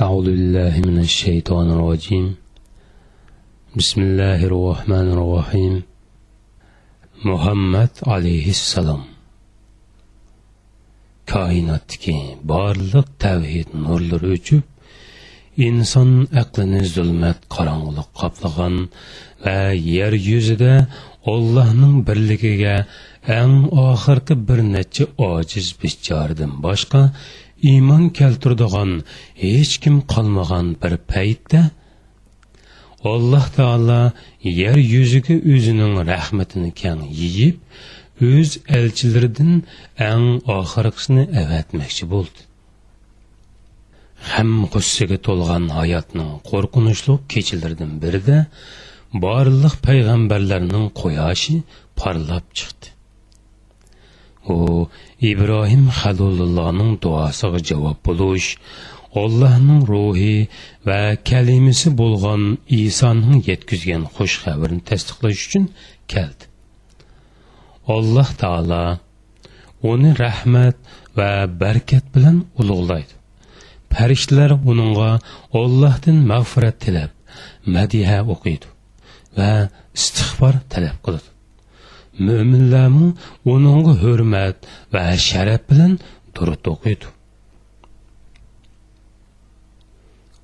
أعوذ بالله من الشيطان الرجيم بسم الله الرحمن الرحيم محمد عليه السلام koinotdagi barliq tavhid nurlari o'chib inson aqlini zulmat qorong'ulik qoplagan va yer yuzida ollohning birligiga eng oxirgi bir necha ojiz bichordan boshqa iymon keltiradigan hech kim qolmagan bir paytda alloh taolo yer yuziga o'zining rahmatini kang yeyib o'z elchilaridan eng oxirgisini avatmoqchi bo'ldi. Ham g'ussaga to'lgan hayotning qo'rqinchli kechalaridan birida borliq payg'ambarlarning quyoshi porlab chiqdi. U ibrohim halulullohning duosiga javob bo'lish allohning ruhi va kalimasi bo'lgan isoning yetkazgan xush xabarini tasdiqlash uchun keldi. Alloh taolo uni rahmat va barkat bilan ulug'laydi. Farishtalar uningga ollohdan mag'firat tilab madiha o'qiydi va istig'for talab qiladi. Mo'minlarmi uningga hurmat va sharaf bilan turib o'qiydi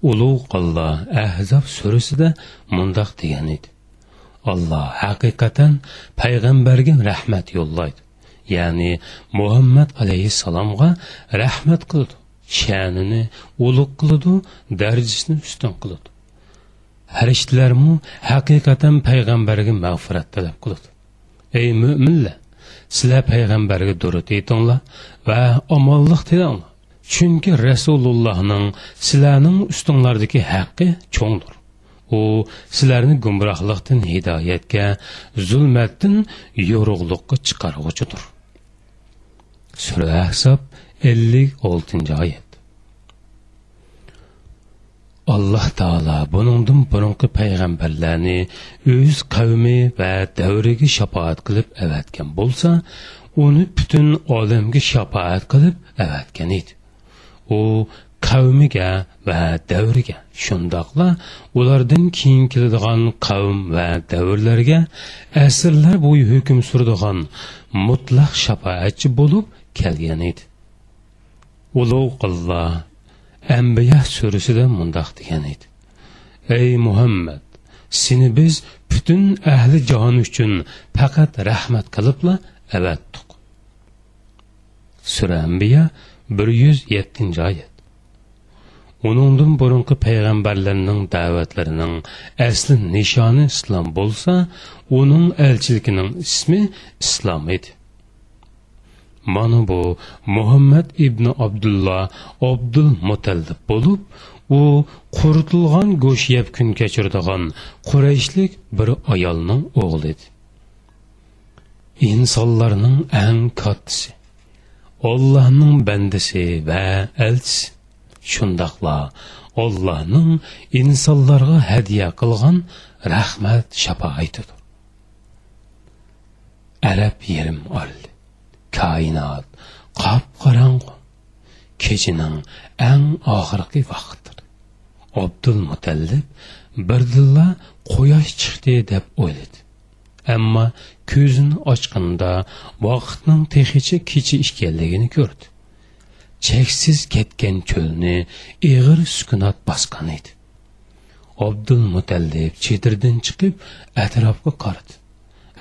ulug' alloh ahzob surasida mundoq degan edi. Alloh haqiqatan payg'ambarga rahmat yo'llaydi. Ya'ni muhammad alayhissalomga rahmat qiladi sha'nini ulug' qiladi darajasini ustun qiladi farishtalarmi haqiqatan payg'ambarga mag'firat talab qiladi ey mo'minlar sizlar payg'ambarga durud aytinglar va omonlik tilanglar chunki rasulullohning sizlarning ustinglardagi haqqi cho'ngdir u sizlarni gumrohlikdan hidoyatga zulmatdan yorug'liqqa chiqarg'uchidir sura ahsob ellik oltinchi oyat alloh taolo buningdan burunqi payg'ambarlarni o'z qavmi va davriga shafoat qilib avatgan bo'lsa uni butun olamga shafoat qilib avatgan edi. U qavmiga va davriga shundoqla ulardan keyin keladigan qavm va davrlarga asrlar bo'yi hukm suradigan mutlaq shafoatchi bo'lib kelgan edi. Ulug' alloh ambiya surasida mundoq degan edi. Ey muhammad seni biz butun ahli jahon uchun faqat rahmat qilibla avatdiq sura ambiya bir yuz yettinchi oyat. Uningdan burunqi payg'ambarlarning da'vatlarining asli nishoni islom bo'lsa uning elchiligining ismi islom edi. Mana bu muhammad ibn abdulloh abdul mutallib bo'lib u quritilgan go'sht yeb kun kechiradigan qurayshlik bir ayolning o'g'li edi. Insonlarning eng kattasi ollohning bandasi va elchisi. Shundoqla ollohning insonlarga hadya qilgan rahmat shafoatidir arab yerim oldi. Koinot qop qorong'u kechining eng oxirgi vaqtdir abdul mutallib birdilla quyosh chiqdi deb o'yladi. Ammo ko'zini ochganda vaqtning texicha kechi ekanligini ko'rdi. Cheksiz ketgan cho'lni ig'ir sukunat bosgan edi. Abdul mutallib chetirdan chiqib atrofga qaradi.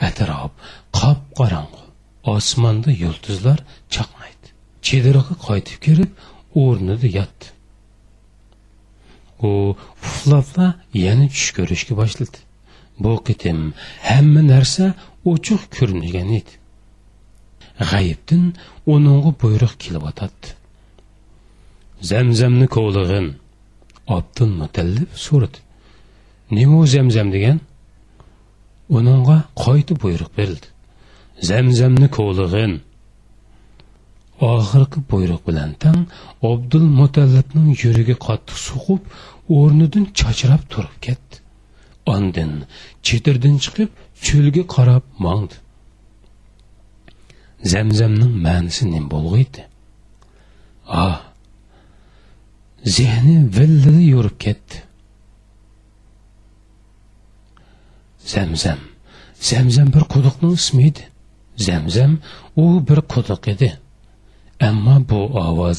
Atrof qop qorong'u osmonda yulduzlar chaqnaydi chedirg'a qaytib kelib o'rnida yotdi. U puflabla yana tush ko'rishga boshladi. Bu qitim hamma narsa ochiq ko'ringan edi. G'ayibdin uningga buyruq kelyotadi zamzamni kovlig'in abdul mutallib so'radi nima u zamzam? degan. Uningga qayta buyruq berildi zamzamni kovlig'in oxirgi buyruq bilan tang abdul mutallabning yuragi qattiq suqib o'rnidan chachrab turib ketdi. Ondin chetirdan chiqib cho'lga qarab mongdi zamzamning ma'nisi nim bo'lg'iydi ah zehni villili yurib ketdi. Zamzam zamzam bir quduqning ismi edi. Zamzam u bir quduq edi. Ammo bu ovoz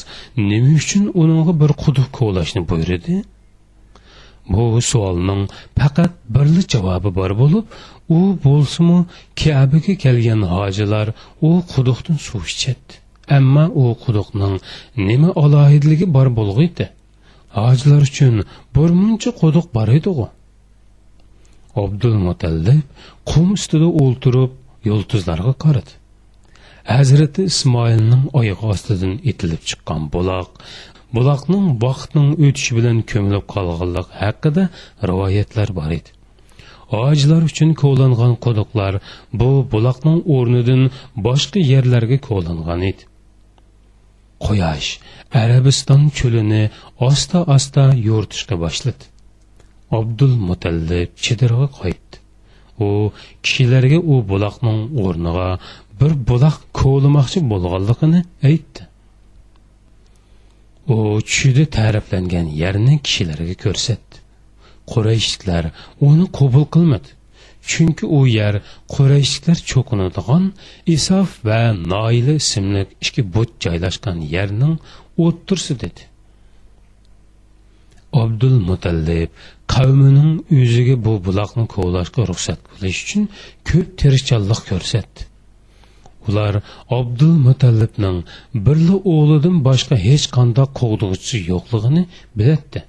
nima uchun uningga bir quduq kovlashni buyurdi? Bu savolning faqat birli javobi bor bo'lib u bo'lsimi kabaga kelgan hojilar u quduqdan suv ichadi. Ammo u quduqning nima alohidligi bor bo'lg'iydi hojilar uchun bir muncha quduq bor edi abdul mutallib qum ustida o'ltirib yulduzlarga qaradi. Hazrati ismoilning oyog'i ostidan etilib chiqqan buloq buloqning vaqtning o'tishi bilan ko'milib qolganlik haqida rivoyatlar bor edi. Ojlar uchun kovlangan quduqlar bu buloqning o'rnidan boshqa yerlarga kovlangan edi. Quyosh arabiston cho'lini osta osta yo'rtishga boshladi. Abdul mutallib chidirg'a qaytdi u kishilarga u buloqning o'rniga bir buloq kovlamoqchi bo'lganligini aytdi. U tushida ta'riflangan yerni kishilarga ko'rsatdi. Qurayshliklar uni qabul qilmadi. Chunki u yer qurayshliklar cho'qinadigan isof va noila ismli ikki but joylashgan yerning o'ttirsi dedi. Abdul mutallib qavmining o'ziga bu buloqni kovlashga ruxsat qilish uchun ko'p tirishchanlik ko'rsatdi. Ular abdul mutallibning birli o'g'lidan boshqa hech qanday qo'g'dug'uchisi yo'qligini bilatdi.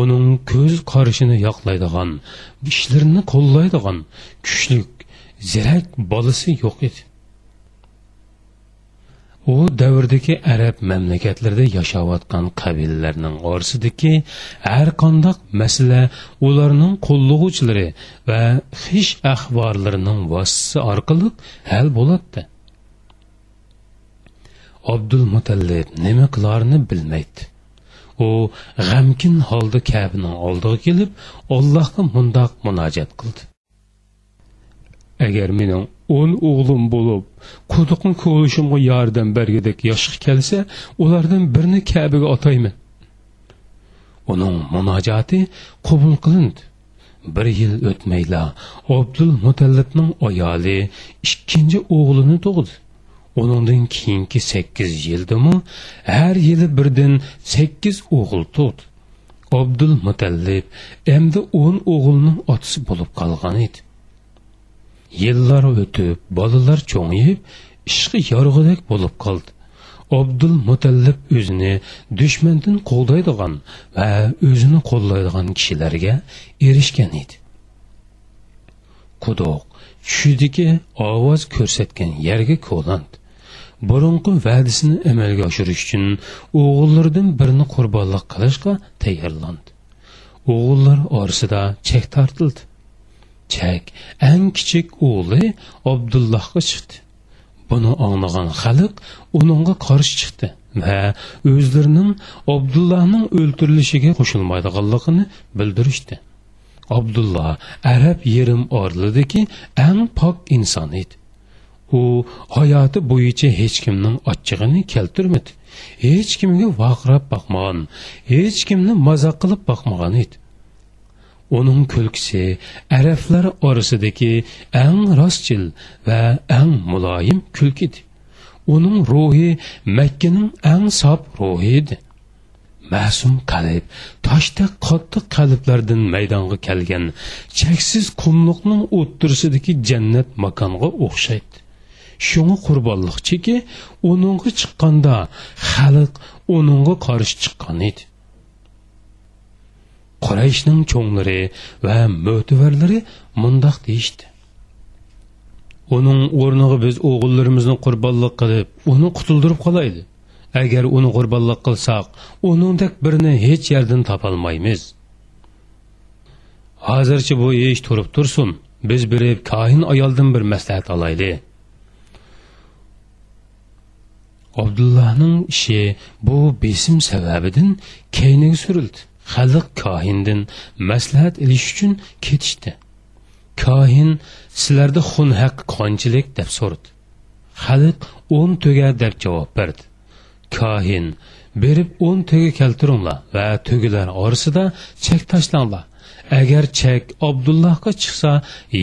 Uning ko'z qarishini yoqlaydigan ishlarini qo'llaydigan kuchlik zirak bolasi yo'q edi. U davrdagi arab mamlakatlarida yashayotgan qabilalarning orasidagi har qandoq masala ularning qo'llovchilari va xish ahvorlarining vositasi orqali hal bo'ladi. Abdul mutallib nima qilarini bilmaydi. U g'amkin holda kabini oldiga kelib allohga mundoq munojat qildi. Agar mening o'n o'g'lim bo'lib quduqni ko'lishimga yordam bergidek yoshga kelsa ulardan birini kabiga otayman uning munojati qabul qilindi. Bir yil o'tmayla abdul mutallibning ayoli ikkinchi o'g'lini tug'di. Uningdan keyingi sakkiz yildami har yili birdan sakkiz o'g'il tug'di. Abdul mutallib endi o'n o'g'ilning otasi bo'lib qolgan edi. Yillar o'tib bolalar cho'ngiyib ishqi yorug'idek bo'lib qoldi abdul mutallib o'zini dushmandan qo'llaydigan va o'zini qo'llaydigan kishilarga erishgan edi quduq tushidiki ovoz ko'rsatgan yerga ko'landi burunqi va'dasini amalga oshirish uchun o'g'illaridan birini qurbonlik qilishga tayyorlandi o'g'illar orasida chek tortildi chak. Eng kichik o'g'li abdullohga chiqdi. Buni anglagan xalq uningga qarshi chiqdi va o'zlarining abdullohning o'ltirilishiga qo'shilmaydiganligini bildirishdi. Abdulloh arab yerim orlidagi eng pok inson edi. U hayoti bo'yicha hech kimning ochchig'ini keltirmadi. Hech kimga vaqrab boqmagan hech kimni maza qilib boqmagan edi. Uning kulkisi arablar orasidagi eng rostchil va eng muloyim kulk edi uning ruhi makkaning eng sob ruhi edi. Ma'sum qalb toshdek qattiq qalblardan maydonga kelgan cheksiz qumliqning o'ttirsidagi jannat makonga o'xshaydi. Shunga qurbonliqchiki uningga chiqqanda xalq uningga qarshi chiqqan edi. Qurayshning cho'nglari va mo'tivarlari mundoq deyishdi. Uning o'rniga biz o'g'illarimizni qurbonlik qilib uni qutuldirib qolaydi agar uni qurbonlik qilsak uningdek birini hech yerdan topolmaymiz. Hozircha bu ish turib tursin biz birib kohin ayoldan bir maslahat olaylik. Abdullohning ishi bu besim sababidan keyniga surildi. Xalq kohindan maslahat ilish uchun ketishdi. Kohin sizlarda xun haq qanchalik deb so'radi. Xalq o'n tuga deb javob berdi. Kohin berib o'n tuga keltiringlar va tugilar orasida chek tashlanglar. Agar chek abdullohga chiqsa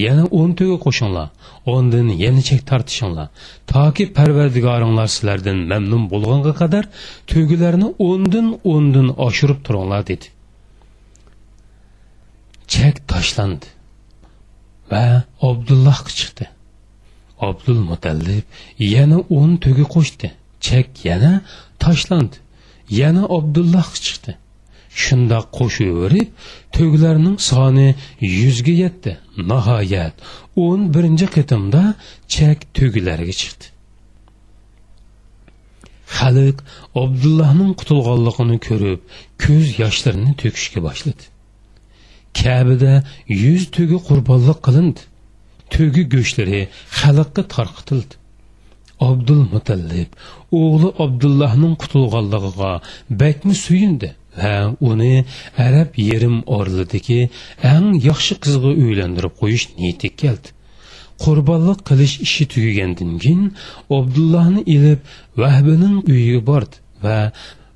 yana o'n tuga qo'shinglar. Ondan yana chek tortishinglar toki parvardigoringlar sizlardan mamnun bo'lganga qadar tugilarni o'ndan o'ndan oshirib turinglar dedi. Chek tashlandi va abdullohga chiqdi abdul mutallib yana o'n tugi qo'shdi. Chek yana tashlandi. Yana abdullohga chiqdi shundoq qo'shaverib tuglarning soni yuzga yetdi. Nihoyat o'n birinchi qitimda chak tugilarga chiqdi. Xalq abdullohning qutulganligini ko'rib ko'z yoshlarini to'kishga boshladi. Kabida yuz tugi qurbonlik qilindi. Tugi go'shtlari xalqqa tarqitildi abdul mutallib o'g'li abdullohning qutulganligiga bakmi suyundi va uni arab yerim orlidagi eng yaxshi qizga uylantirib qo'yish niyati keldi. Qurbonlik qilish ishi tugagandan keyin abdullohni ilib vahbining uyiga bordi va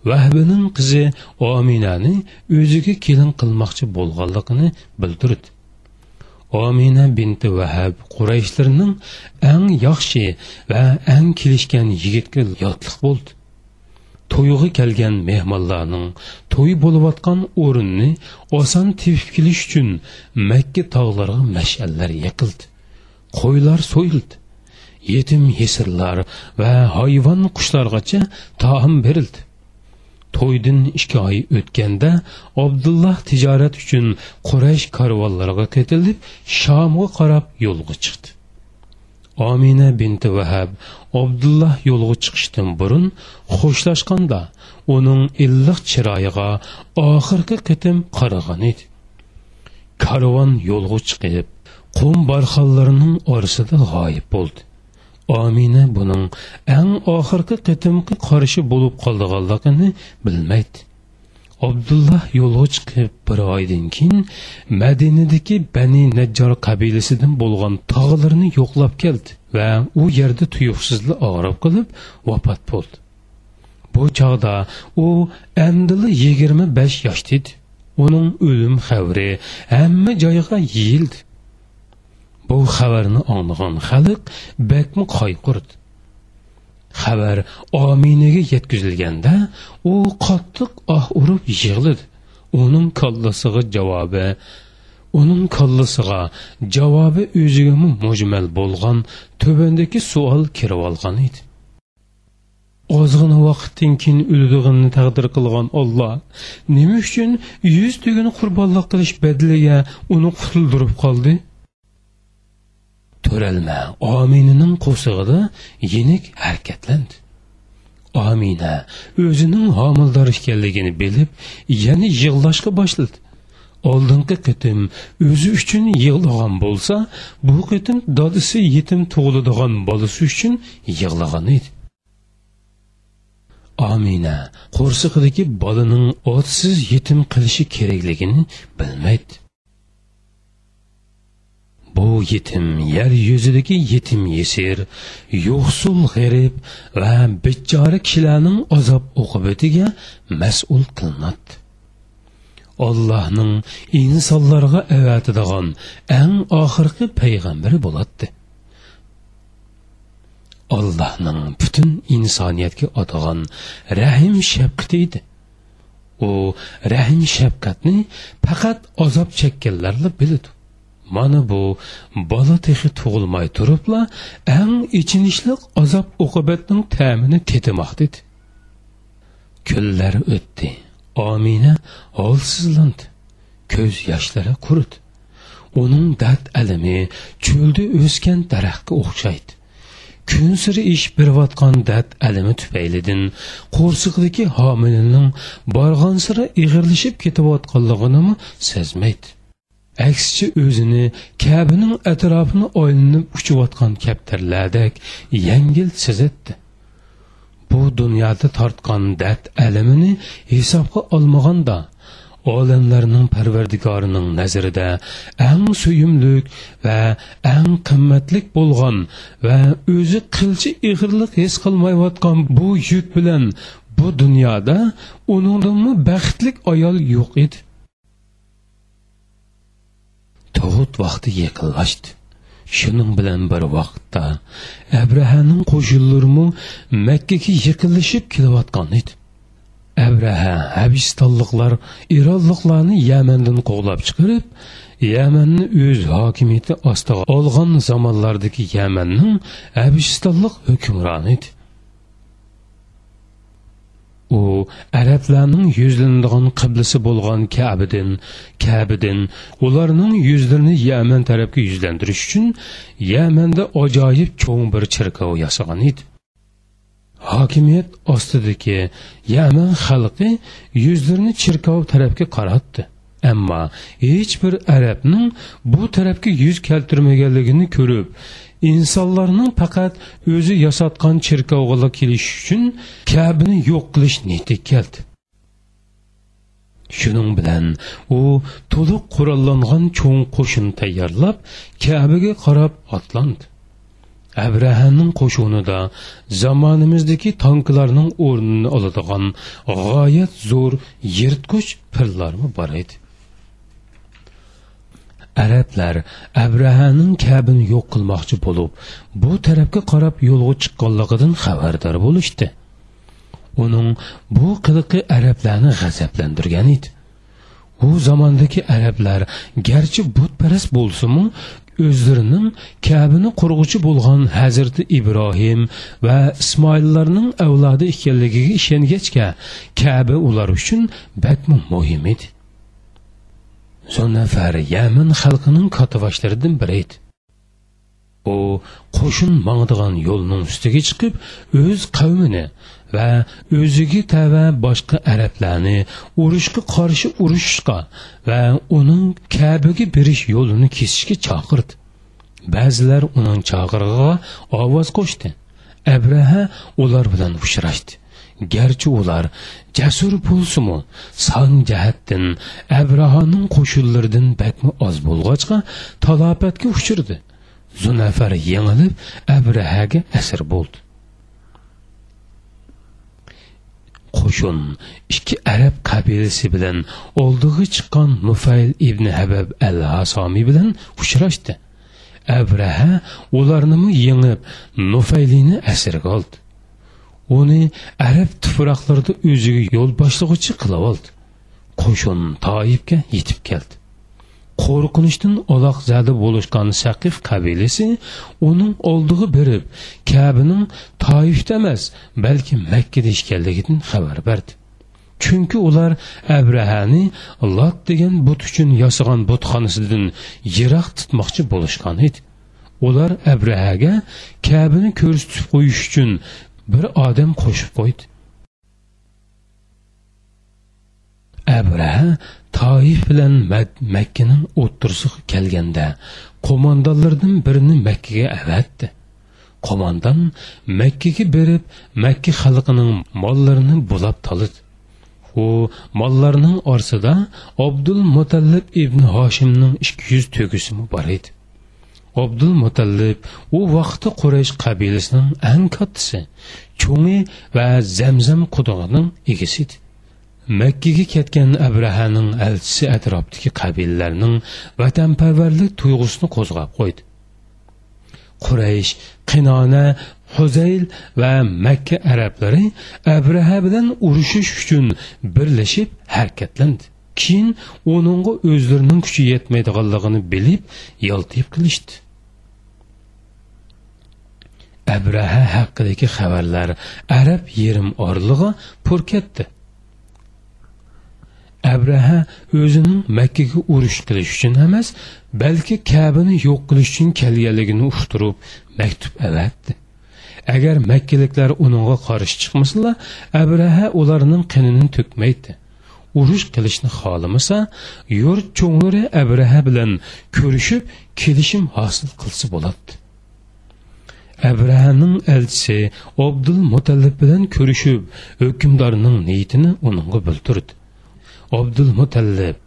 vahbining qizi ominani o'ziga kelin qilmoqchi bo'lganligini bildirdi. Omina binti vahab qurayshlarning eng yaxshi va eng kelishgan yigitga yotliq bo'ldi. To'yga kelgan mehmonlarning to'y bo'layotgan o'rinni oson tepib kelish uchun makka tog'lariga mash'allar yiqildi. Qo'ylar so'yildi. Yetim yesirlar va hayvon qushlargacha taom berildi. To'ydan ikki oy o'tganda abdulloh tijorat uchun quraysh karvonlariga ketilib shomga qarab yo'lga chiqdi. Omina binti vahab abdulloh yo'lga chiqishdan burun xo'shlashganda uning illiq chiroyiga oxirgi qitim qaragan edi. Karvon yo'lga chiqib qum barxanlarining orasida g'oyib bo'ldi. Omina buning eng oxirgi qitimqi qarishi bo'lib qoldiganligini bilmaydi. Abdulloh yo'lga chiqib bir oydan keyin madinadagi bani najjor qabilasidan bo'lgan tog'larni yo'qlab keldi va u yerda tuyuqsizli og'rib qilib vafot bo'ldi. Bu chog'da u amdili yigirma besh yoshda edi. Uning o'lim xabari hamma joyga yeyildi. Bu xabarni anglagan xalq bakmi qayqurdi xabar ominaga yetkazilganda u qattiq oh ah urib yig'ladi uning kallasiga javobi uning kallasiga javobi o'ziga mujmal bo'lgan tubandagi savol kirib olgan edi ozg'ina vaqtdan keyin o'ldig'inni taqdir qilgan olloh nima uchun yuz tugini qurbonlik qilish badliga uni qutuldirib qoldi to'ralma ominining qo'sig'ida yenik harakatlandi. Omina o'zining homildor ekanligini bilib yana yig'lashga boshladi. Oldingi qitim o'zi uchun yig'lagan bo'lsa bu qitim dodisi yetim tug'iladigan bolasi uchun yig'lagan edi. Omina qo'rsig'idagi bolaning otsiz yetim qilishi kerakligini bilmaydi. Bu yetim yer yuzidagi yetim yesir yo'qsul g'arib va bechora kishilarning azob oqibatiga mas'ul qilinadi. Allohning insonlarga avatidigan eng oxirgi payg'ambari bo'ladi. Allohning butun insoniyatga atagan rahim shafqati edi. U rahim shafqatni faqat azob chekkanlarla biladi. Mana bu bola texi tug'ilmay turibla ang ichinishliq azob uqubatning ta'mini tetimoq dedi. Kunlar o'tdi. Omina holsizlandi. Ko'z yoshlari quridi. Uning dard alimi cho'lda o'sgan daraxtga o'xshaydi. Kun siri ish berayotgan dard alimi tufaylidan qo'rsiqdagi homilaning borgan siri ig'irlashib ketayotganligini sezmaydi. Aksicha o'zini kabining atrofini oylinib uchayotgan kaptarlardek yengil sezatdi bu dunyoda tortgan dard alamini hisobga olmaganda olamlarning parvardigorining nazarida eng suyimlik va eng qimmatlik bo'lgan va o'zi qilchi ig'irlik his qilmayotgan bu yuk bilan bu dunyoda uningdanmi baxtlik ayol yo'q edi. Tug'ut vaqti yaqinlashdi. Shuning bilan bir vaqtda abrahaning qo'shinlarimi makkaga yiqilishib kelayotgan edi. Abraha habistonliklar ironliklarni yamandan quvlab chiqarib yamanni o'z hokimiyati ostiga olgan zamonlardagi yamanning habistonlik hukmroni edi. U arablarning yuzlanadigan qiblisi bo'lgan kabidin kabidin ularning yuzlarini yaman tarafga yuzlantirish uchun yamanda ajoyib cho'ng bir cherkov yasagan edi. Hokimiyat ostidagi yaman xalqi yuzlarini cherkov tarafga qaratdi. Ammo hech bir arabning bu tarafga yuz keltirmaganligini ko'rib insonlarning faqat o'zi yasatgan cherkovga kelish uchun kabini yo'q qilish niyati keldi. Shuning bilan u to'liq qurollangan cho'ng qo'shin tayyorlab kabiga qarab otlandi. Abrahamning qo'shinida zamonimizdagi tanklarning o'rnini oladigan g'oyat zo'r yirtqich pirlarmi bor edi. Arablar abrahaning kabini yo'q qilmoqchi bo'lib bu tarafga qarab yo'lga chiqqanligidan xabardor bo'lishdi. Uning bu qiliqi arablarni g'azablantirgan edi. U zamondagi arablar garchi butparast bo'lsinu o'zlarining kabini qurg'uchi bo'lgan hazrati ibrohim va ismoillarning avlodi ekanligiga ishongachga kabi ular uchun bakmu muhim edi. Son nəfər Yəmən xalqının katavaşlarından biri idi. O, qoşun mağdığan yolunun üstüge çıxıb, öz qavmini və özüge təvə başqa ərəblərini uruşqa qarşı uruşqa və onun Kəbəgi biriş yolunu kesişki çağırdı. Bəzilər onun çağırığa avaz qoşdu. Əbrəhə onlar bilan uçraşdı. Garchi ular jasur bo'lsimu son jihatdan abrahoning qo'shinlaridan bakmi oz bo'lg'achqa talofatga uchirdi. Zunafar yengilib abrahaga asir bo'ldi. Qo'shin ikki arab qabilasi bilan oldig'i chiqqan nufayl ibn habab al hasomiy bilan uchrashdi. Abraha ularni yengib nufaylini asirga oldi. Uni arab tuproqlarida o'ziga yo'l boshlag'uchi qilib oldi. Qo'shin toibga yetib keldi. Qo'rqinishdan uloq zada bo'lishgan saqif qabilasi uning oldig'i berib kabining toifda emas balki makkada ishkanligidan xabar berdi. Chunki ular abrahani lot degan but uchun yasagan butxonasidan yiroq tutmoqchi bo'lishgan edi. Ular abrahaga kabini ko'rsatib qo'yish uchun bir odam qo'shib qo'ydi. Abraha toif bilan makkaning o'ttirisiga kelganda qo'mondonlardan birini makkaga avatdi. Qo'mondon makkaga berib makka xalqining mollarini bulab tolidi u mollarning orasida abdul mutallib ibn hoshimning ikki yuz to'gisimi bor edi. Abdul mutallib u vaqtda quraysh qabilasining eng kattasi cho'ngi va zamzam qudug'ining egasi edi. Makkaga ketgan abrahaning elchisi atrofdagi qabilalarning vatanparvarlik tuyg'usini qo'zg'ab qo'ydi. Quraysh qinona huzayl va makka arablari abraha bilan urushish uchun birlashib harakatlandi. Keyin uningga o'zlarining kuchi yetmaydiganligini bilib yoltib qilishdi. Abraha haqidagi xabarlar. Arab yerim orlig'i pur ketdi abraha o'zining makkaga urush qilish uchun emas balki kabini yo'q qilish uchun kelganligini uqtirib maktub avatdi agar makkaliklar uningga qarshi chiqmasalar abraha ularning qinini to'kmaydi. Urush qilishni xohlamasa yurt cho'nglari abraha bilan ko'rishib kelishim hosil qilsa bo'ladi. Abrahaning elchisi abdul mutallib bilan ko'rishib hukmdorning niyatini uningga bildirdi abdul mutallib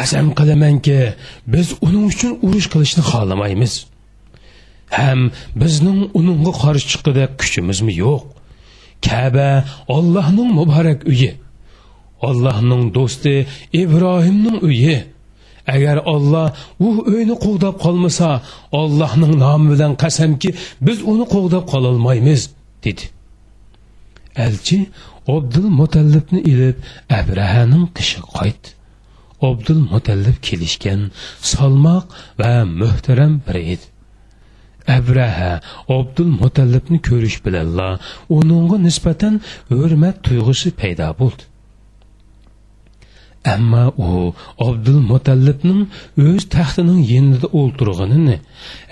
qasam qilamanki biz uning uchun urush qilishni xohlamaymiz. Ham bizning uningga qarshi chiqqidek kuchimizmi yo'q. Kaba ollohning muborak uyi ollohning do'sti ibrohimning uyi. Agar olloh u uyni qo'g'dab qolmasa ollohning nomi bilan qasamki biz uni qo'g'dab qololmaymiz dedi. Elchi abdul mutallibni ilib abrahaning qishi qaytdi. Abdul mutallib kelishgan salmoq va muhtaram bir edi. Abraha abdul mutallibni ko'rish bilanla uningga nisbatan hurmat tuyg'usi paydo bo'ldi. Әмма у Абдул Муталлибның өз тахтының янында отырғанын,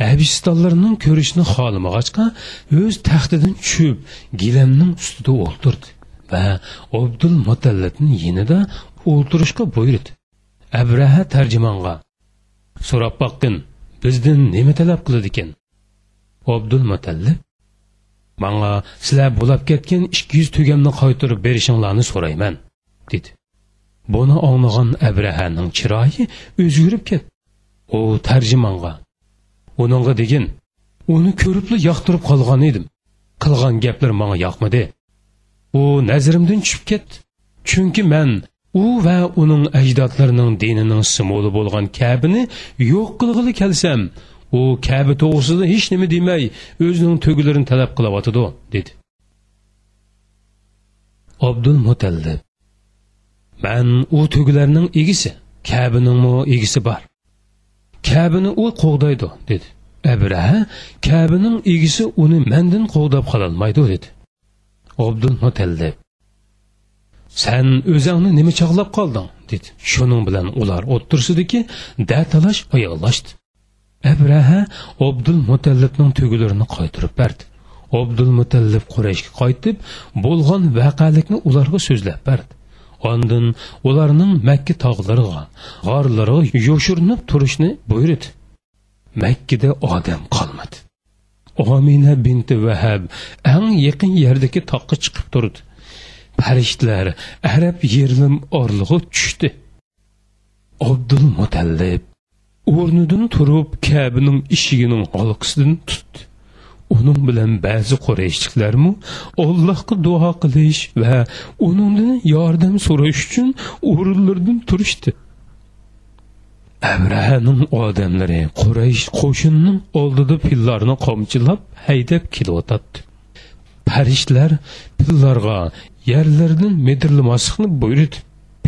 Әбистанларның көрішні қалмағачқа өз тахтыдан түшіп, гиламның үстінде отырды Ва Абдул Муталлибның янында отырышқа бұйырды. Әбраха тәрҗиманға сұрап баққын, бізден неме талап қылады екен? Абдул Муталлиб Маңа сілә булап кеткен 200 түгемні қайтырып берішіңларны сұраймын, деді. Dedi buni anglagan abrahaning chiroyi o'zgarib ketdi. U tarjimonga uningga degin uni ko'ribli yoqtirib qolgan edim. Qilgan gaplar manga yoqmadi. U nazarimdan tushib ketdi. Chunki man u va uning ajdodlarining dinining simvoli bo'lgan kabini yo'q qilg'ili kelsam u kabi to'g'risida hech nima demay o'zining to'gilarini talab qilyotidi dedi. Abdul mutallib Мән у түгілерінің егісі, кәбінің му егісі бар. Кәбіні у қоғдайды, деді. Әбірәхі, кәбінің егісі оны мәндің қоғдап қалалмайды, деді. Обдул Мутәллиб. Сән өзіңні неме чағлап қалдың, деді. Шының білән олар отырсыды ки, дәталаш аяғылашты. Әбірәхі Обдул Мутәллибнің түгілеріні қайтырып берді. Обдул Мутәллиб Құрайшқа қайтып, болған вәқәлікні оларға сөзләп берді. Ondan ularning Makka tog'lariga, g'orlariga yoshirinib turishni buyurdi. Makkada odam qolmadi. Omina binti Vahab eng yaqin yerdagi toqqa chiqib turdi. Farishtalar arab yerinin orlig'i tushdi. Abdul Mutallib o'rnidan turib Kabining eshigining olqisidan tutdi. Uning bilan ba'zi qurayshliklarmi allohga duo qilish va uningdan yordam so'rash uchun o'rinlaridan turishdi abrahaning odamlari quraysh qo'shinining oldida fillarni qomchilab haydab kelyotadi farishtalar pillarga yerlardan medirlamaslikni buyurdi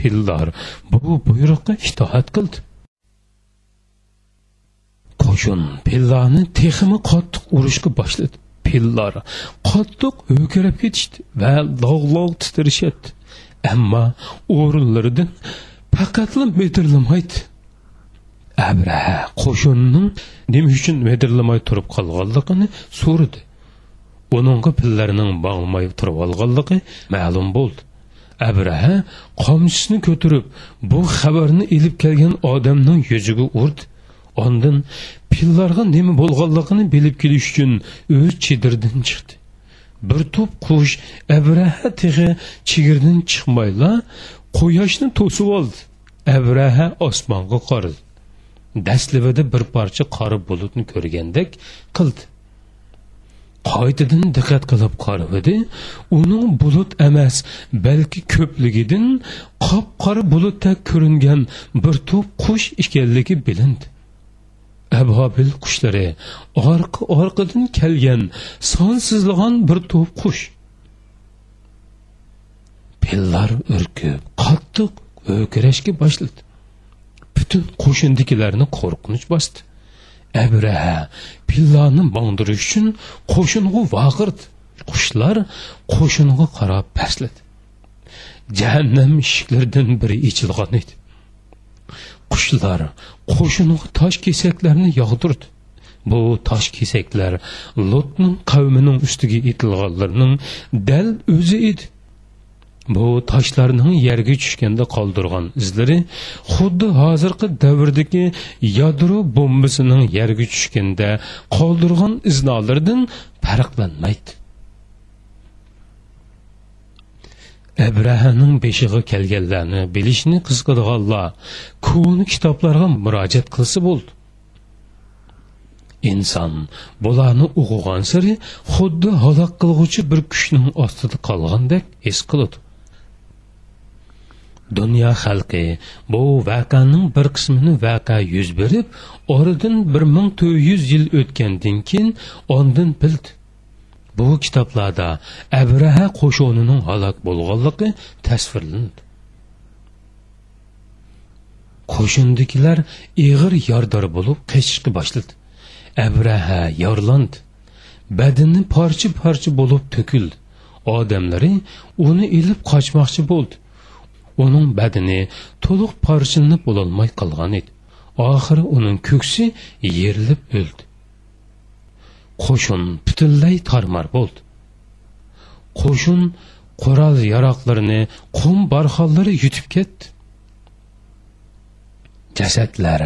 Pillar bu buyruqqa itaat qildi qo'shin pillarni teximi qattiq urishga boshladi. Pillar qattiq ho'kirab ketishdi va log' titrashadi ammo o'rinlaridan faqatla medirlamaydi abraha qo'shinning nima uchun medirlamay turib qolganligini so'radi. Uningga pillarning bog'may turib olganligi ma'lum bo'ldi. Abraha qomchisini ko'tarib bu xabarni ilib kelgan odamning yuziga urdi. Ondan pillarga nima bo'lganligini bilib kelish uchun o'z chedirdan chiqdi. Bir to'p qush Abraha tig'i chigirdan chiqmayla quyoshni to'sib oldi. Abraha osmonga qaradi. Dastlabida bir parcha qora bulutni ko'rgandek qildi. qaytadan diqqat qilib qaradi uning bulut emas balki ko'pligidan qop qora bulutda ko'ringan bir to'p qush ekanligi bilindi abhobil qushlari orqa orqadan kelgan sonsizlagan bir to'p qush. Pillar urkib qattiq o'kirashga boshladi. Butun qo'shindikilarni qo'rqinch bosdi. Abraha pillarni bongdirish uchun qo'shinga vaqirdi. Qushlar qo'shinga qarab pastladi. Jahannam eshiklaridan biri ichilgan edi. Qushlar qo'shinga tosh kesaklarni yog'dirdi. Bu tosh kesaklar lotning qavmining ustiga etilganlarning dal o'zi edi. Bu toshlarning yerga tushganda qoldirgan izlari xuddi hozirgi davrdagi yadro bombasining yerga tushganda qoldirgan iznolardan farqlanmaydi. Abrahaning beshig'i kelganlarni bilishni qiziqadiganlar kuni kitoblarga murojaat qilsa bo'ldi. Inson bularni o'qigan sari xuddi halok qilg'uvchi bir kuchning ostida qolgandek his qiladi. Dunyo xalqi bu voqeaning bir qismini vaqa yuz berib oradan bir ming to'rt yuz yil o'tgandan keyin ondan bildi bu kitoblarda abraha qo'shonining halok bo'lganligi tasvirlandi qo'shindikilar ig'ir yordor bo'lib qechishga boshladi abraha yorlandi badini parcha parcha bo'lib to'kildi odamlari uni ilib qochmoqchi bo'ldi uning badani to'liq parchalanib bo'lolmay qolgan edi oxiri uning ko'ksi yerilib o'ldi qo'shin butunlay tormar bo'ldi. Qo'shin qurol yaroqlarini qum barxonlari yutib ketdi. Jasadlar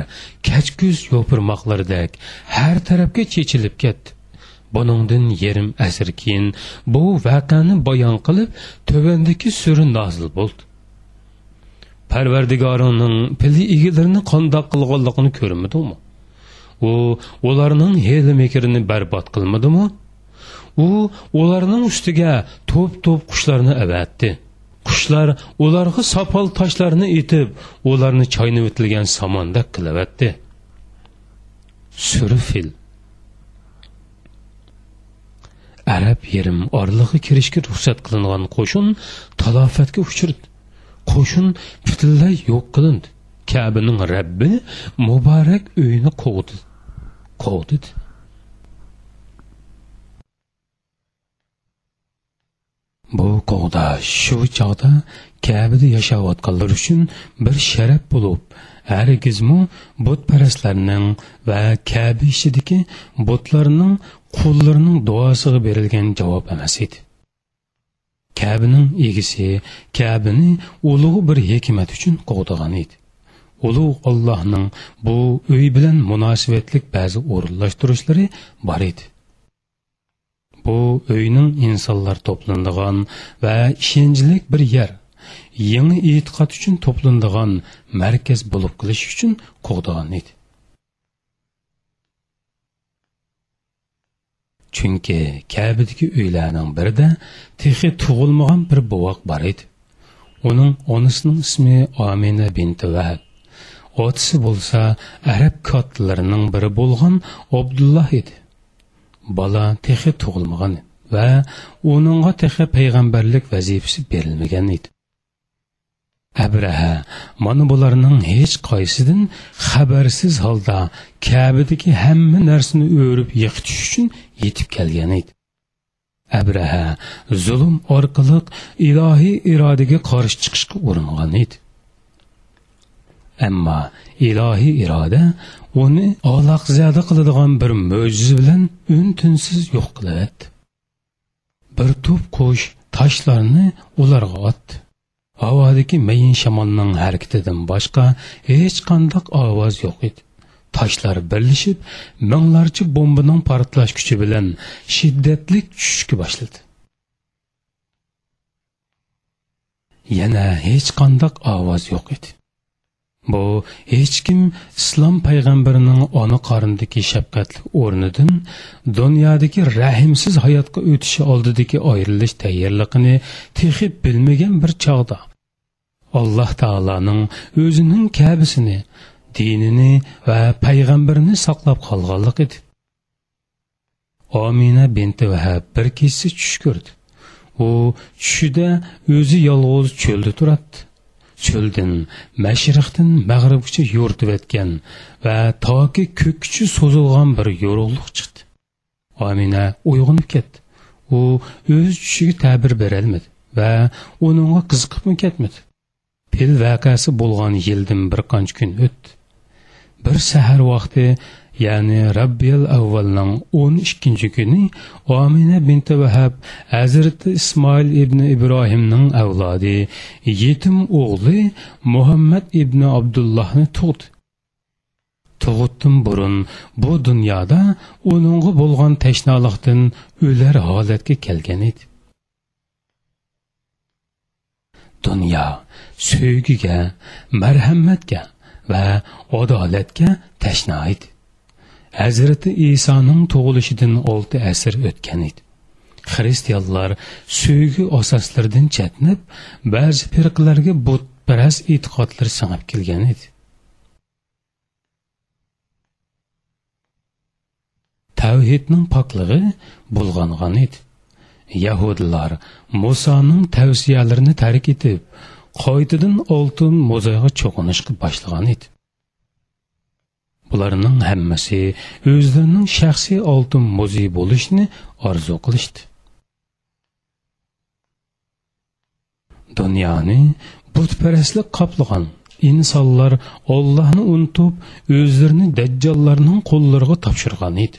kachkuz yo'pirmoqlardek har tarafga chechilib ketdi. Buningdan yarim asr keyin bu vaqani bayon qilib tuvandagi suri nozil bo'ldi. Parvardigoringning pili egalarini qandoq qilganligini ko'rmadingmi? U ularning heli mekrini barbod qilmadimi? U ularning ustiga to'p to'p qushlarni avatdi. Qushlar ularga sopol toshlarni etib ularni chaynab o'tilgan somonda qilavatdi. Surfil arab yerim orlig'i kirishga ruxsat qilingan qo'shin talofatga uchirdi. Qo'shin butunlay yo'q qilindi. Kabining rabbi muborak uyini qovdi qovdi bu qovda shu chog'da kabida yashayotganlar uchun bir sharaf bo'lib hargizmu butparastlarning va kabi ishidagi butlarning qullarining duosiga berilgan javob emas edi. Kabining egisi kabini ulug' bir hikmat uchun qovdigan edi. Ulug' allohning bu uy bilan munosabatlik ba'zi o'rinlashtirishlari bor edi. Bu uyning insonlar to'planadigan va ishonchli bir yer yangi e'tiqod uchun to'planadigan markaz bo'lib qilish uchun qo'g'digan edi. Chunki kabidagi uylarning birida texi tug'ilmagan bir bovoq bor edi. Uning onasining ismi omina binti vahab. Otisi bo'lsa arab kotlarining biri bo'lgan abdulloh edi. Bola texi tug'ilmagan va uningga texi payg'ambarlik vazifasi berilmagan edi. Abraha mana bularning hech qaysidan xabarsiz holda kabidagi hamma narsani o'rib yiqitish uchun yetib kelgan edi. Abraha zulm orqali ilohiy irodaga qarshi chiqishga uringan edi. Ammo ilohiy iroda uni olaqzada qiladigan bir mo'jiza bilan un tunsiz yo'q qiladi. Bir to'p qush toshlarni ularga otdi havodagi mayin shamolning harakatidan boshqa hech qandoq ovoz yo'q edi. Toshlar birlashib minglarcha bombaning portlash kuchi bilan shiddatli tushishga boshladi. Yana hech qandoq ovoz yo'q edi. Bu hech kim islom payg'ambarining ona qorindagi shafqatli o'rnidan dunyodagi rahimsiz hayotga o'tishi oldidagi ayrilish tayyorligini texib bilmagan bir chog'da alloh taoloning o'zining kabisini dinini va payg'ambarini saqlab qolganlik edi omina binti vahab bir kechsi tush ko'rdi. U tushida o'zi yolg'iz cho'lda turadi cho'ldan mashriqdan mag'ribgacha yo'rtiyotgan va toki ko'kkichi so'zilgan bir yo'rug'liq chiqdi. Omina uyg'onib ketdi. U o'z tushiga ta'bir berolmadi va uningga qiziqibmi ketmadi. Pil voqeasi bo'lgan yildan bir qancha kun o'tdi. Bir sahar vaqti ya'ni rabbiyal avvalning o'n ikkinchi kuni omina binti vahab hazrati ismoil ibn ibrohimning avlodi yetim o'g'li muhammad ibn abdullohni tug'di. Tug'utdan burun bu dunyoda uningga bo'lgan tashnolikdan o'lar holatga kelgan edi. Dunyo sevgiga marhamatga va adolatga tashna edi. Hazreti İsa'nın doğuluşundan 6 əsr ötən idi. Xristianlar suyğu əsaslarından çətinib, bəzi firqələrə butpərəs etiqadlar sığıb kilgan idi. Təvhidin paklığı bulğanğan idi. Yahudlar Musa'nın tövsiyələrini tərk edib, qoydudan oltun mozağa çoxunuşqa başlanğan idi. Bularning hammasi o'zlarining shaxsiy oltin mo'zi bo'lishni orzu qilishdi. Dunyoni butparastlik qoplagan insonlar ollohni unutib o'zlarini dajjollarning qo'llariga topshirgan edi.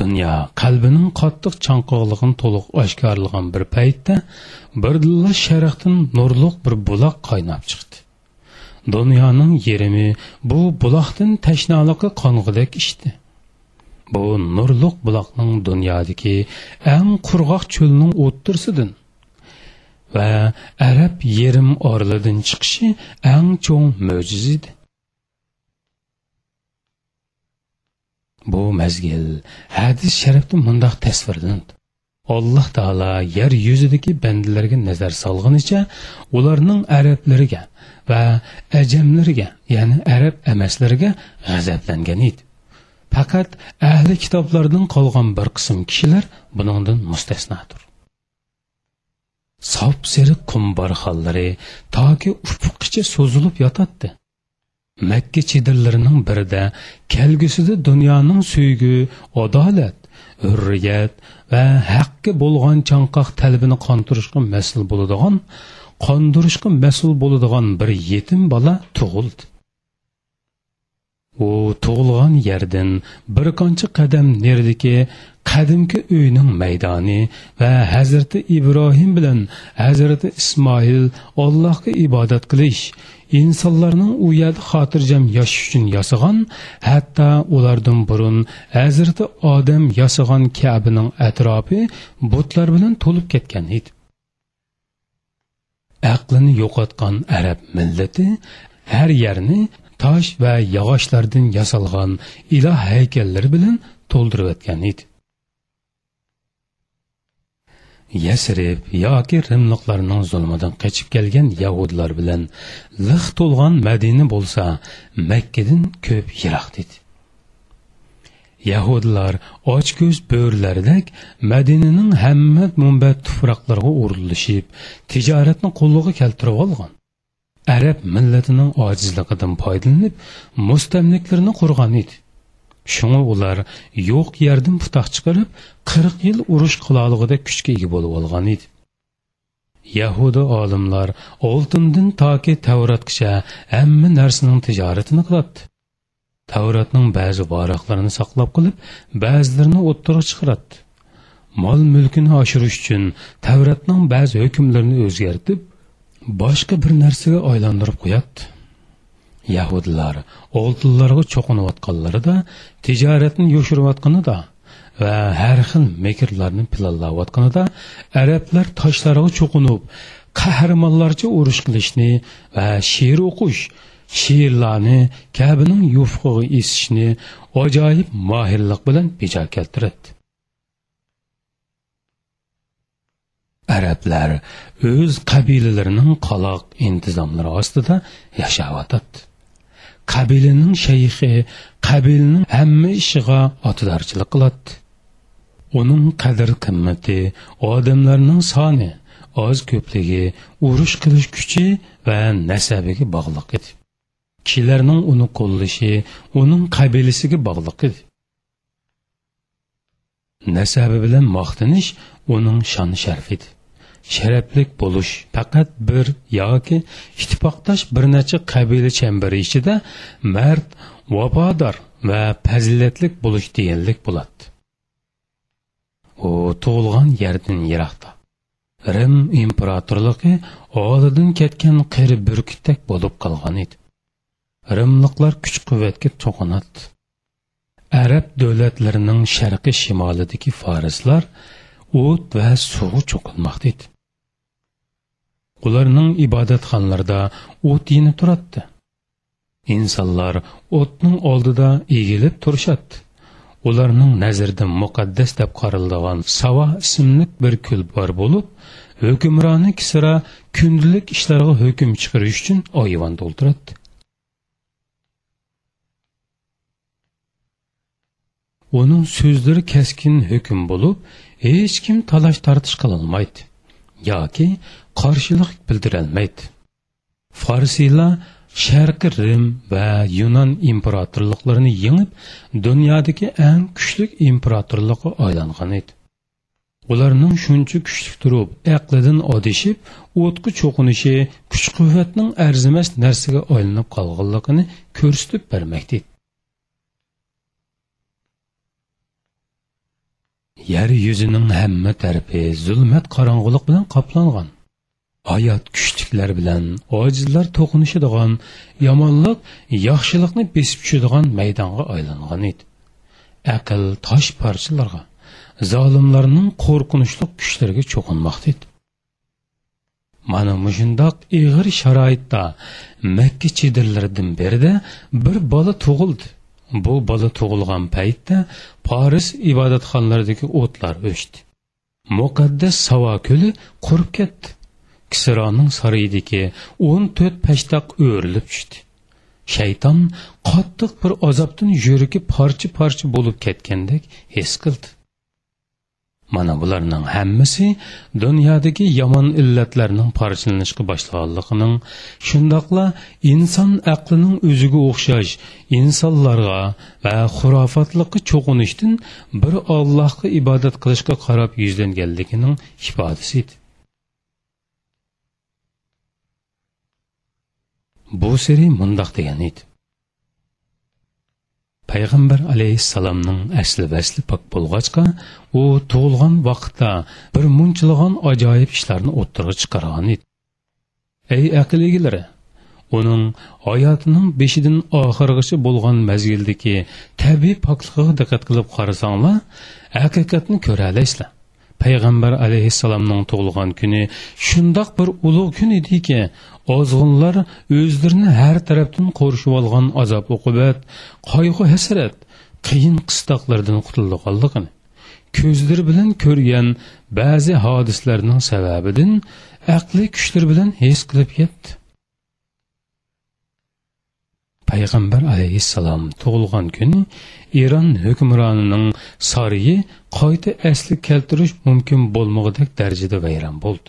Dunyo qalbining qattiq chanqoqligini to'liq oshkorlagan bir paytda birdilla sharaqdan nurliq bir buloq qaynab chiqdi. Dunyoning yerimi bu buloqdan tashnoliqqa qong'idek ishdi bu nurliq buloqning dunyodagi eng qurg'oq cho'lning o'ttirsidan va arab yerim orlidan chiqishi eng cho'ng mo'jiz edi bu mazgil hadis sharifda mundoq tasvirlandi alloh taolo yer yuzidagi bandalarga nazar solg'inicha ularning arablariga va ajamlariga ya'ni arab emaslarga g'azablangan edi. Faqat ahli kitoblardan qolgan bir qism kishilar buningdan mustasnodir. Sop seriq qum barxonlari toki ufqgacha so'zilib yotadi makka chedirlarining birida kelgusida dunyoning suygi adolat hurriyat va haqqi bo'lgan chanqoq talbini qontirishga mas'ul bo'ladigan qondirishga mas'ul bo'ladigan bir yetim bola tug'ildi. U tug'ilgan yerdan bir qancha qadam neridiki qadimki uyning maydoni va hazrati ibrohim bilan hazrati ismoil allohga ibodat qilish insonlarning u yerda xotirjam yashash uchun yasagan hatto ulardan burun hazrati odam yasagan kabining atrofi butlar bilan to'lib ketgan edi. Aqlini yo'qotgan arab millati har yerni tosh va yog'ochlardan yasalgan iloh haykallari bilan to'ldirib o'tgan edi. Yasrib yoki rimliqlarning zulmidan qochib kelgan yahudlar bilan liq to'lgan madina bo'lsa makkadan ko'p yiroq dedi. Yahudlar ochko'z bo'rilardek madinaning hamma munbat tuproqlarga urilishib tijoratni qo'llig'a keltirib olgan. Arab millatining ojizligidan foydalanib mustamliklarni qurgan edi. Shunga ular yo'q yerdan putoq chiqarib qirq yil urush qilolig'ida kuchga ega bo'lib olgan edi. Yahuda olimlar oltindan toki tavratgacha hamma narsaning tijoratini qilibdi. Tavratning ba'zi varoqlarini saqlab qilib ba'zilarini o'ttiriq chiqaradi mol mulkini oshirish uchun tavratning ba'zi hukmlarini o'zgartib boshqa bir narsaga aylantirib qo'yadi yahudilar oltinlarga cho'qinayotganlarida tijoratni yoshirayotganida va har xil mekrlarni planlayotganida arablar toshlarga cho'qinib qahramonlarcha urush qilishni va she'r o'qish shiirlarni kabining yufqig'i esishni ajoyib mohirlik bilan bejo keltiradi arablar o'z qabilalarining qaloq intizomlari ostida yashayotadi qabilaning shayxi qabilaning hamma ishiga otidorchilik qiladi uning qadr qimmati odamlarning soni oz ko'pligi urush qilish kuchi va nasabiga bog'liq edi kishilarning uni qo'llashi uning qabilasiga bog'liq edi nasabi bilan maqtanish uning shon sharfi edi sharaflik bo'lish faqat bir yoki ittifoqdosh bir necha qabila chambari ichida mard vafodor va fazilatlik bo'lish deganlik bo'ladi. U tug'ilgan yerdan yiroqda. Rim imperatorligi oldidan ketgan qiri burkitdek bo'lib qolgan edi. Rimliqlar kuch quvvatga to'qinadi arab davlatlarining sharqi shimolidagi farislar o't va suvga cho'qilmoqda edi. Ularning ibodatxonlarida o't yenib turardi. insonlar o'tning oldida egilib turishadi. Ularning nazarda muqaddas deb qaraladigan savo ismli bir kul bor bo'lib hukmroni kisra kundalik ishlarga hukm chiqarish uchun oyvonda o'ltiradi uning so'zlari keskin hukm bo'lib hech kim talash tortish qilolmaydi yoki qarshilik bildirolmaydi. Forsiylar sharqi rim va yunon imperatorliklarini yengib dunyodagi eng kuchli imperatorlikqa aylangan edi. Ularning shuncha kuchli turib aqlidan odishib o'tqa cho'qinishi kuch quvvatning arzimas narsaga aylanib qolganligini ko'rsatib bermoqda yer yuzining hamma tarafi zulmat qorong'ulik bilan qoplangan. Hayot kuchliklar bilan ojizlar to'qinishadigan yomonlik yaxshilikni besib tushadigan maydonga aylangan edi. Aql tosh parchalarga zolimlarning qo'rqinchli kuchlariga cho'qinmoqda edi. Mana mushundoq ig'ir sharoitda makka chedirlaridan berida bir bola tug'ildi. Bu bola tug'ilgan paytda paris ibodatxonalaridagi o'tlar o'chdi. Muqaddas savo ko'li qurib ketdi. Kisroning saroyidagi o'n to'rt pashtoq o'rilib tushdi. Shayton qattiq bir azobdan yuragi parcha parcha bo'lib ketgandek his qildi. Mana bularning hammasi dunyodagi yomon illatlarning parchalanishga boshlaganligining shundoqla inson aqlining o'ziga o'xshash insonlarga va xurofotlikqa cho'qinishdan bir ollohga ibodat qilishga qarab yuzlanganligining ifodasi edi. Bu seri mundoq degan edi. Payg'ambar alayhissalomning asli vasli pok bo'lg'achqa u tug'ilgan vaqtda bir munchilagan ajoyib ishlarni o'ttirg'i chiqargan edi. Ey aql egalari uning hayotining beshidan oxirigacha bo'lgan mazgildagi tabiiy pokligiga diqqat qilib qarasanglar haqiqatni ko'ra olasizlar payg'ambar alayhissalomning tug'ilgan kuni shundoq bir ulug' kun ediki ozg'inlar o'zlarini har tarafdan qo'rishib olgan azob uqubat qayg'u hasrat qiyin qistoqlardan qutulganligini ko'zlari bilan ko'rgan ba'zi hodislarning sababidan aqli kuchlar bilan his qilib ketdi. Payg'ambar alayhissalom tug'ilgan kuni eron hukmronining sariyi qayta asli keltirish mumkin bo'lmag'idek darajada vayron bo'ldi.